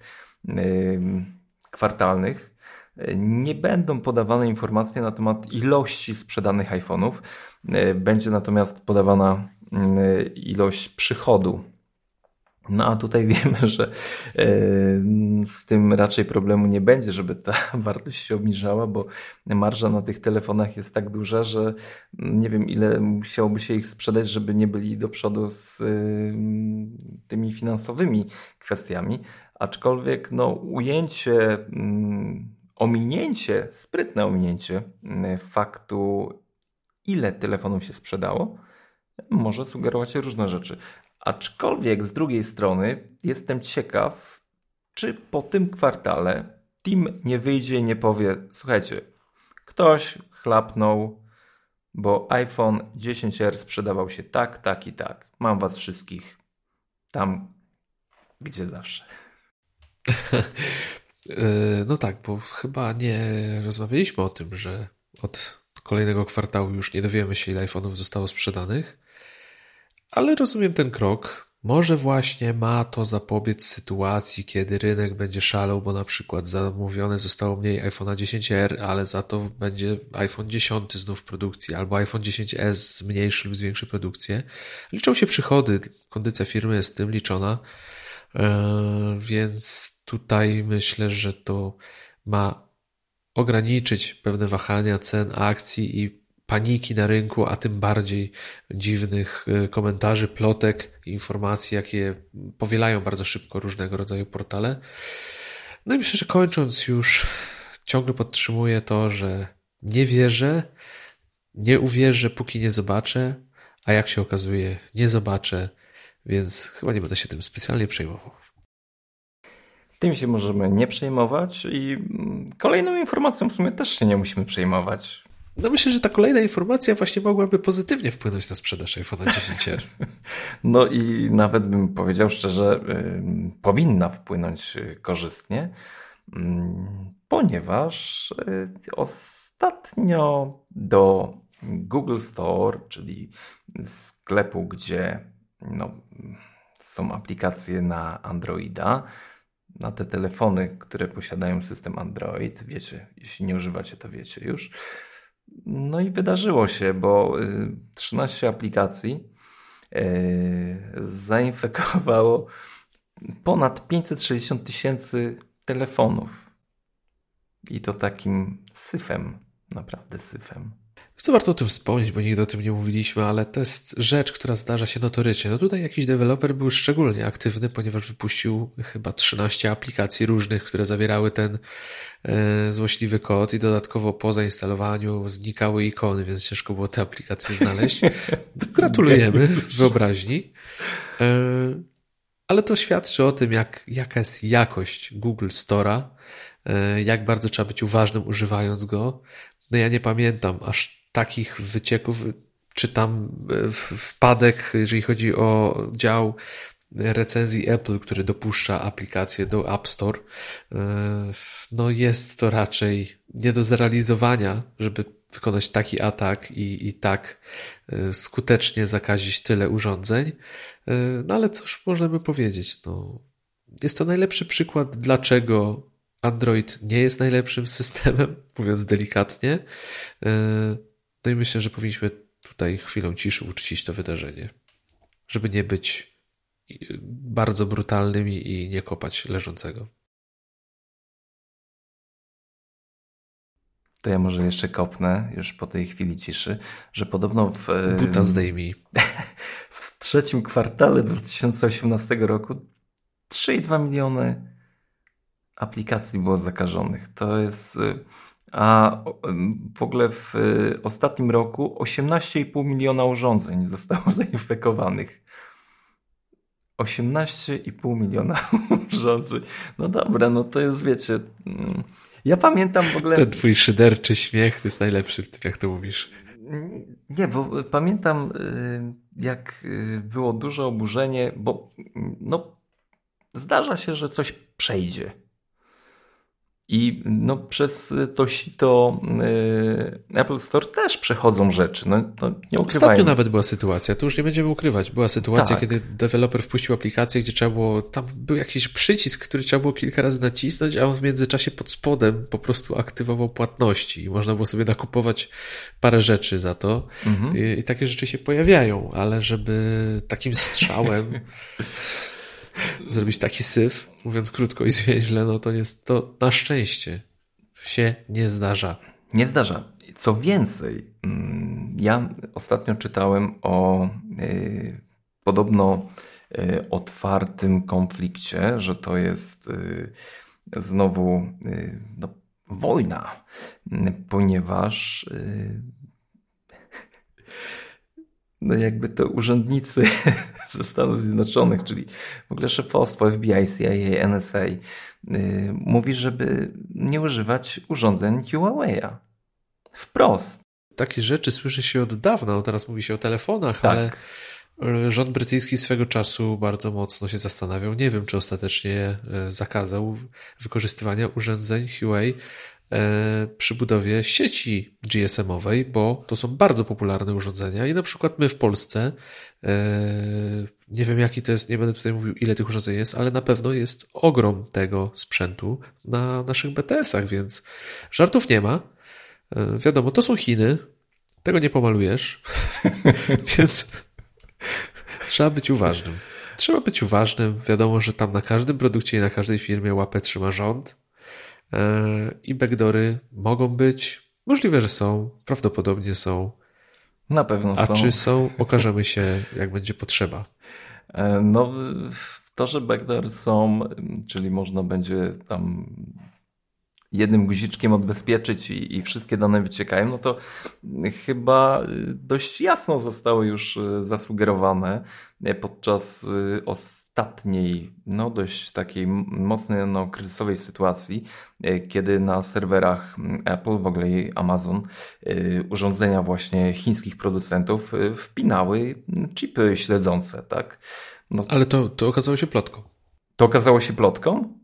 kwartalnych e, nie będą podawane informacje na temat ilości sprzedanych iPhone'ów. Będzie natomiast podawana ilość przychodu no a tutaj wiemy, że e, z tym raczej problemu nie będzie, żeby ta wartość się obniżała, bo marża na tych telefonach jest tak duża, że nie wiem ile musiałoby się ich sprzedać, żeby nie byli do przodu z e, tymi finansowymi kwestiami. Aczkolwiek no, ujęcie, mm, ominięcie, sprytne ominięcie mm, faktu, ile telefonów się sprzedało, może sugerować różne rzeczy. Aczkolwiek z drugiej strony jestem ciekaw, czy po tym kwartale Tim nie wyjdzie i nie powie: Słuchajcie, ktoś chlapnął, bo iPhone 10R sprzedawał się tak, tak i tak. Mam was wszystkich tam, gdzie zawsze. E, no tak, bo chyba nie rozmawialiśmy o tym, że od kolejnego kwartału już nie dowiemy się, ile iPhone'ów zostało sprzedanych. Ale rozumiem ten krok. Może właśnie ma to zapobiec sytuacji, kiedy rynek będzie szalał, bo na przykład zamówione zostało mniej iPhone'a 10R, ale za to będzie iPhone 10 znów w produkcji, albo iPhone 10s zmniejszy lub zwiększy produkcję. Liczą się przychody, kondycja firmy jest tym liczona, e, więc tutaj myślę, że to ma ograniczyć pewne wahania cen akcji i paniki na rynku, a tym bardziej dziwnych e, komentarzy, plotek, informacji, jakie powielają bardzo szybko różnego rodzaju portale. No i myślę, że kończąc już, ciągle podtrzymuję to, że nie wierzę, nie uwierzę, póki nie zobaczę, a jak się okazuje, nie zobaczę, więc chyba nie będę się tym specjalnie przejmował. Tym się możemy nie przejmować i mm, kolejną informacją w sumie też się nie musimy przejmować. No myślę, że ta kolejna informacja właśnie mogłaby pozytywnie wpłynąć na sprzedaż iPhone 10R. No i nawet bym powiedział szczerze, powinna wpłynąć y, korzystnie, ponieważ yy, ostatnio do Google Store, czyli sklepu, gdzie no, są aplikacje na Androida, na te telefony, które posiadają system Android, wiecie, jeśli nie używacie, to wiecie już, no i wydarzyło się, bo 13 y, aplikacji y, zainfekowało ponad 560 tysięcy telefonów. I to takim syfem, naprawdę syfem. Co warto o tym wspomnieć, bo nigdy o tym nie mówiliśmy, ale to jest rzecz, która zdarza się notorycznie. No tutaj jakiś deweloper był szczególnie aktywny, ponieważ wypuścił chyba 13 aplikacji różnych, które zawierały ten e, złośliwy kod i dodatkowo po zainstalowaniu znikały ikony, więc ciężko było te aplikacje znaleźć. Gratulujemy wyobraźni. E, ale to świadczy o tym, jak, jaka jest jakość Google Store'a, e, jak bardzo trzeba być uważnym używając go. No ja nie pamiętam aż takich wycieków, czy tam e, wpadek, jeżeli chodzi o dział recenzji Apple, który dopuszcza aplikację do App Store, e, no jest to raczej nie do zrealizowania, żeby wykonać taki atak i, i tak e, skutecznie zakazić tyle urządzeń. No ale cóż możemy powiedzieć? No, jest to najlepszy przykład, dlaczego Android nie jest najlepszym systemem, mówiąc delikatnie. No i myślę, że powinniśmy tutaj chwilą ciszy uczcić to wydarzenie, żeby nie być bardzo brutalnymi i nie kopać leżącego. To ja może jeszcze kopnę, już po tej chwili ciszy, że podobno w, Buta zdejmij. w trzecim kwartale 2018 roku 3,2 miliony aplikacji było zakażonych. To jest y, a w ogóle w ostatnim roku 18,5 miliona urządzeń zostało zainfekowanych. 18,5 miliona urządzeń. No dobra, no to jest, wiecie... Mm, ja pamiętam w ogóle... Ten twój szyderczy śmiech to jest najlepszy w tym, jak to mówisz. Nie, bo pamiętam y, jak y, było duże oburzenie, bo no, zdarza się, że coś przejdzie. I no, przez to sito y, Apple Store też przechodzą rzeczy. No, to nie Ostatnio nawet była sytuacja, to już nie będziemy ukrywać. Była sytuacja, tak. kiedy deweloper wpuścił aplikację, gdzie trzeba było, tam był jakiś przycisk, który trzeba było kilka razy nacisnąć, a on w międzyczasie pod spodem po prostu aktywował płatności i można było sobie nakupować parę rzeczy za to. Mhm. I, I takie rzeczy się pojawiają, ale żeby takim strzałem zrobić taki syf, mówiąc krótko i zwięźle, no to jest to na szczęście się nie zdarza. Nie zdarza. Co więcej, mm, ja ostatnio czytałem o yy, podobno yy, otwartym konflikcie, że to jest yy, znowu no, wojna, ponieważ no jakby to urzędnicy ze Stanów Zjednoczonych, czyli w ogóle szefostwo FBI, CIA, NSA, yy, mówi, żeby nie używać urządzeń Huawei'a. Wprost. Takie rzeczy słyszy się od dawna, no teraz mówi się o telefonach, tak. ale rząd brytyjski swego czasu bardzo mocno się zastanawiał. Nie wiem, czy ostatecznie e, zakazał wykorzystywania urządzeń Huawei przy budowie sieci GSM-owej, bo to są bardzo popularne urządzenia i na przykład my w Polsce, e, nie wiem jaki to jest, nie będę tutaj mówił ile tych urządzeń jest, ale na pewno jest ogrom tego sprzętu na naszych BTS-ach, więc żartów nie ma. E, wiadomo, to są Chiny, tego nie pomalujesz, więc trzeba być uważnym. Trzeba być uważnym. Wiadomo, że tam na każdym produkcie i na każdej firmie łapę trzyma rząd E, I backdory mogą być, możliwe, że są, prawdopodobnie są. Na pewno A są. A czy są, okażemy się, jak będzie potrzeba. E, no, to, że backdory są, czyli można będzie tam jednym guziczkiem odbezpieczyć i, i, wszystkie dane wyciekają, no to chyba dość jasno zostały już e, zasugerowane podczas ostatniej, no dość takiej mocnej, no, kryzysowej sytuacji, e, kiedy na serwerach Apple, w ogóle Amazon, e, urządzenia właśnie chińskich producentów e, wpinały chipy śledzące, tak? No, Ale to, to okazało się plotką. To okazało się plotką?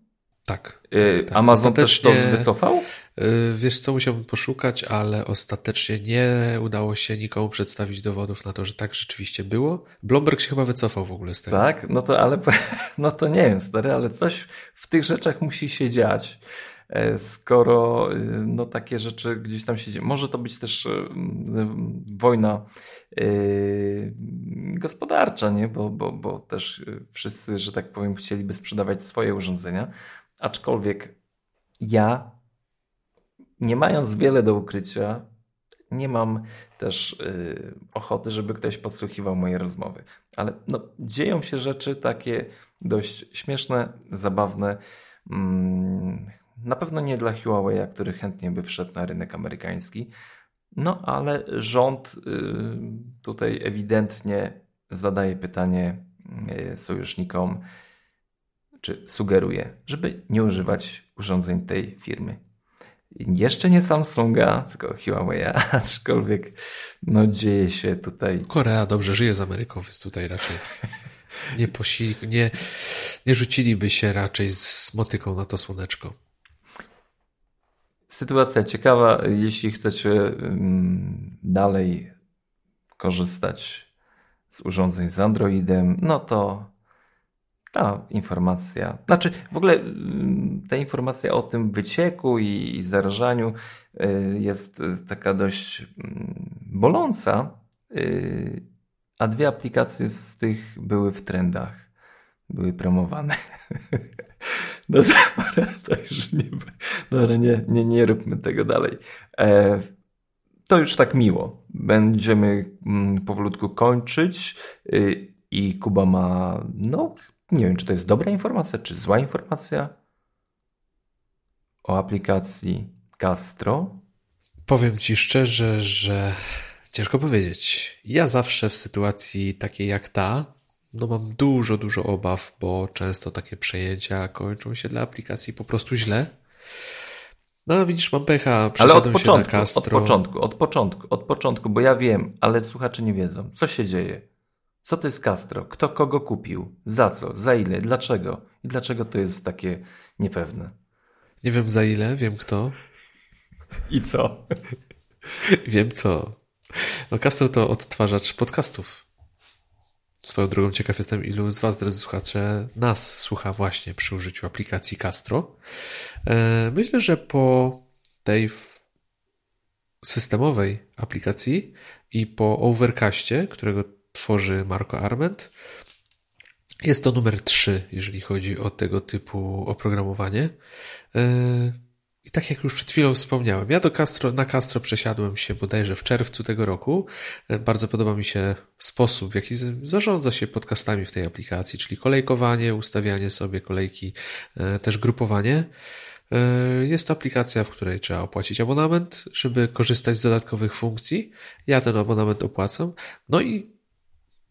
Tak. Y, tak, Amazon też to wycofał? Y, wiesz co, musiałbym poszukać, ale ostatecznie nie udało się nikomu przedstawić dowodów na to, że tak rzeczywiście było. Bloomberg się chyba wycofał w ogóle z tego. Tak? No to ale no to nie wiem, stary, ale coś w tych rzeczach musi się dziać. E, skoro y, no, takie rzeczy gdzieś tam się dzieje. Może to być też wojna yy, gospodarcza, nie? Bo, bo, bo też wszyscy, że tak powiem, chcieliby sprzedawać swoje urządzenia. Aczkolwiek ja, nie mając wiele do ukrycia, nie mam też yy, ochoty, żeby ktoś podsłuchiwał moje rozmowy. Ale no, dzieją się rzeczy takie dość śmieszne, zabawne. Mm, na pewno nie dla Huawei, który chętnie by wszedł na rynek amerykański. No ale rząd yy, tutaj ewidentnie zadaje pytanie yy, sojusznikom, czy sugeruje, żeby nie używać urządzeń tej firmy. Jeszcze nie Samsunga, tylko Huawei, aczkolwiek no, dzieje się tutaj. Korea dobrze żyje z Ameryką, więc tutaj raczej nie, posili, nie, nie rzuciliby się raczej z motyką na to słoneczko. Sytuacja ciekawa. Jeśli chcecie dalej korzystać z urządzeń z Androidem, no to ta informacja, znaczy w ogóle mm, ta informacja o tym wycieku i, i zarażaniu y, jest taka dość mm, boląca, y, a dwie aplikacje z tych były w trendach, były promowane. No dobra, także nie, dobra, nie, nie, nie róbmy tego dalej. E, to już tak miło. Będziemy mm, powolutku kończyć y, i Kuba ma, no nie wiem, czy to jest dobra informacja, czy zła informacja o aplikacji Castro? Powiem ci szczerze, że ciężko powiedzieć. Ja zawsze w sytuacji takiej jak ta, no mam dużo, dużo obaw, bo często takie przejęcia kończą się dla aplikacji po prostu źle. No widzisz, mam pecha, ale od początku, się na Castro. Od początku, od początku, od początku, bo ja wiem, ale słuchacze nie wiedzą. Co się dzieje? Co to jest Castro? Kto kogo kupił? Za co? Za ile? Dlaczego? I dlaczego to jest takie niepewne? Nie wiem za ile, wiem kto. I co? wiem co. No Castro to odtwarzacz podcastów. Swoją drogą ciekaw jestem, ilu z Was, drodzy słuchacze, nas słucha właśnie przy użyciu aplikacji Castro. E, myślę, że po tej systemowej aplikacji i po Overcastie, którego tworzy Marco Arment, jest to numer 3, jeżeli chodzi o tego typu oprogramowanie. E, i tak jak już przed chwilą wspomniałem, ja do Castro, na Castro przesiadłem się bodajże w czerwcu tego roku. E, bardzo podoba mi się sposób, w jaki zarządza się podcastami w tej aplikacji, czyli kolejkowanie, ustawianie sobie kolejki, e, też grupowanie. Jest to aplikacja, w której trzeba opłacić abonament, żeby korzystać z dodatkowych funkcji. Ja ten abonament opłacam. No i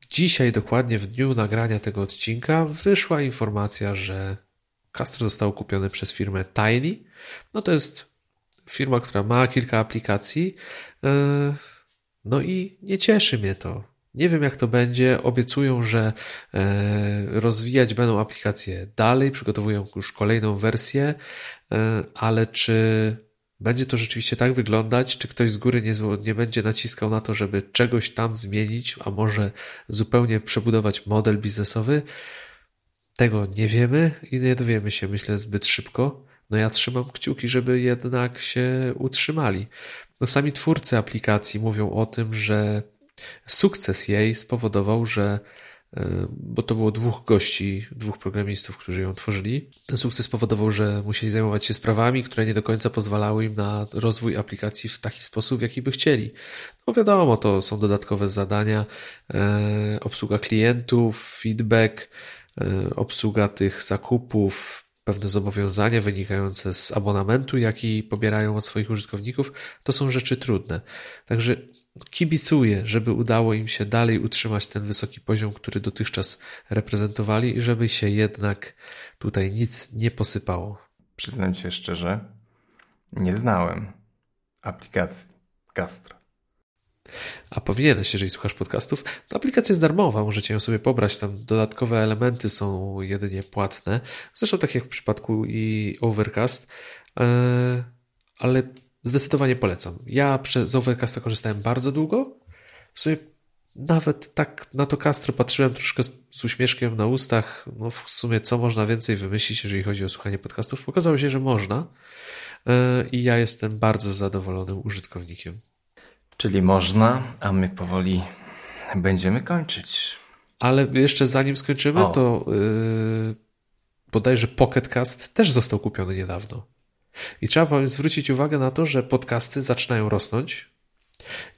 dzisiaj, dokładnie w dniu nagrania tego odcinka, wyszła informacja, że Castro został kupiony przez firmę Tiny. No to jest firma, która ma kilka aplikacji. E, no i nie cieszy mnie to. Nie wiem, jak to będzie. Obiecują, że e, rozwijać będą aplikacje dalej, przygotowują już kolejną wersję, e, ale czy będzie to rzeczywiście tak wyglądać, czy ktoś z góry nie, nie będzie naciskał na to, żeby czegoś tam zmienić, a może zupełnie przebudować model biznesowy? Tego nie wiemy i nie dowiemy się, myślę, zbyt szybko. No ja trzymam kciuki, żeby jednak się utrzymali. No sami twórcy aplikacji mówią o tym, że sukces jej spowodował, że bo to było dwóch gości, dwóch programistów, którzy ją tworzyli. Ten sukces spowodował, że musieli zajmować się sprawami, które nie do końca pozwalały im na rozwój aplikacji w taki sposób, w jaki by chcieli. No wiadomo, to są dodatkowe zadania, e, obsługa klientów, feedback, E, obsługa tych zakupów, pewne zobowiązania wynikające z abonamentu, jaki pobierają od swoich użytkowników, to są rzeczy trudne. Także kibicuję, żeby udało im się dalej utrzymać ten wysoki poziom, który dotychczas reprezentowali i żeby się jednak tutaj nic nie posypało. Przyznam się szczerze, nie znałem aplikacji Castro. A powinieneś, jeżeli słuchasz podcastów. To aplikacja jest darmowa, możecie ją sobie pobrać. Tam dodatkowe elementy są jedynie płatne. Zresztą tak jak w przypadku i Overcast, e, ale zdecydowanie polecam. Ja z Overcasta korzystałem bardzo długo. W sumie nawet tak na to Castro patrzyłem troszkę z uśmieszkiem na ustach. No w sumie co można więcej wymyślić, jeżeli chodzi o słuchanie podcastów? Okazało się, że można. E, I ja jestem bardzo zadowolonym użytkownikiem. Czyli można, a my powoli będziemy kończyć. Ale jeszcze zanim skończymy, o. to yy, bodajże Pocketcast też został kupiony niedawno. I trzeba zwrócić uwagę na to, że podcasty zaczynają rosnąć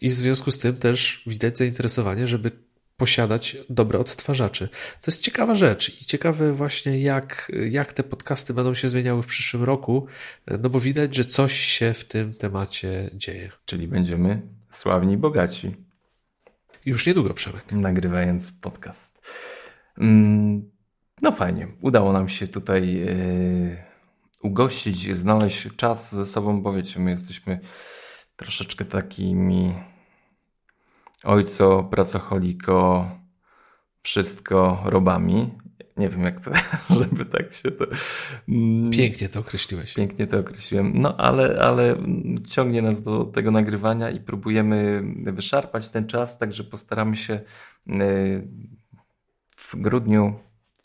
i w związku z tym też widać zainteresowanie, żeby posiadać dobre odtwarzacze. To jest ciekawa rzecz i ciekawe właśnie jak, jak te podcasty będą się zmieniały w przyszłym roku, no bo widać, że coś się w tym temacie dzieje. Czyli będziemy sławni i bogaci. Już niedługo, Przemek. Nagrywając podcast. Mm, no fajnie. Udało nam się tutaj yy, ugościć, znaleźć czas ze sobą, bo wiecie, my jesteśmy troszeczkę takimi ojco, pracocholiko, wszystko robami. Nie wiem, jak to, żeby tak się to. Mm, pięknie to określiłeś. Pięknie to określiłem. No, ale, ale ciągnie nas do tego nagrywania i próbujemy wyszarpać ten czas, także postaramy się y, w grudniu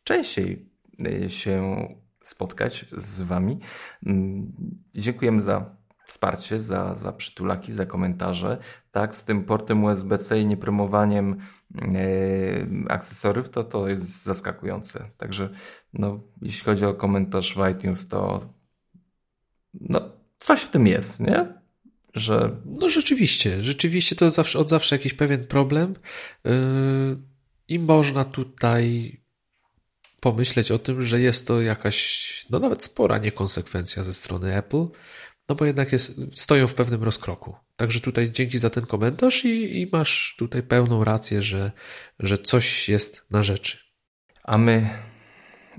częściej y, się spotkać z Wami. Mm, dziękujemy za wsparcie, za, za przytulaki, za komentarze. Tak, z tym portem USB-C i niepromowaniem yy, akcesoriów, to to jest zaskakujące. Także no, jeśli chodzi o komentarz w iTunes, to no, coś w tym jest, nie? Że... No rzeczywiście, rzeczywiście to zawsze, od zawsze jakiś pewien problem yy, i można tutaj pomyśleć o tym, że jest to jakaś, no nawet spora niekonsekwencja ze strony Apple, no bo jednak jest, stoją w pewnym rozkroku. Także tutaj dzięki za ten komentarz i, i masz tutaj pełną rację, że, że coś jest na rzeczy. A my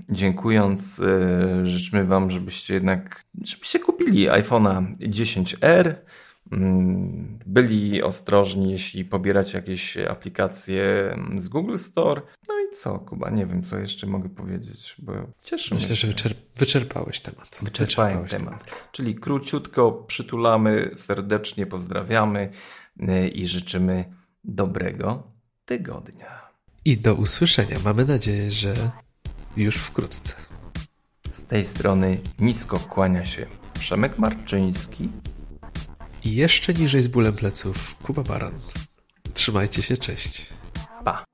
dziękując yy, życzymy Wam, żebyście jednak żebyście kupili iPhone'a 10R, mm, byli ostrożni, jeśli pobieracie jakieś aplikacje z Google Store. No i co, Kuba? Nie wiem, co jeszcze mogę powiedzieć, bo cieszę Myślę, mnie. że wyczerp wyczerpałeś temat. Wyczerpałem Wyczerpałeś temat. temat. Czyli króciutko przytulamy, serdecznie pozdrawiamy y, i życzymy dobrego tygodnia. I do usłyszenia. Mamy nadzieję, że już wkrótce. Z tej strony nisko kłania się Przemek Marczyński i jeszcze niżej z bólem pleców Kuba Barant. Trzymajcie się, cześć. Pa.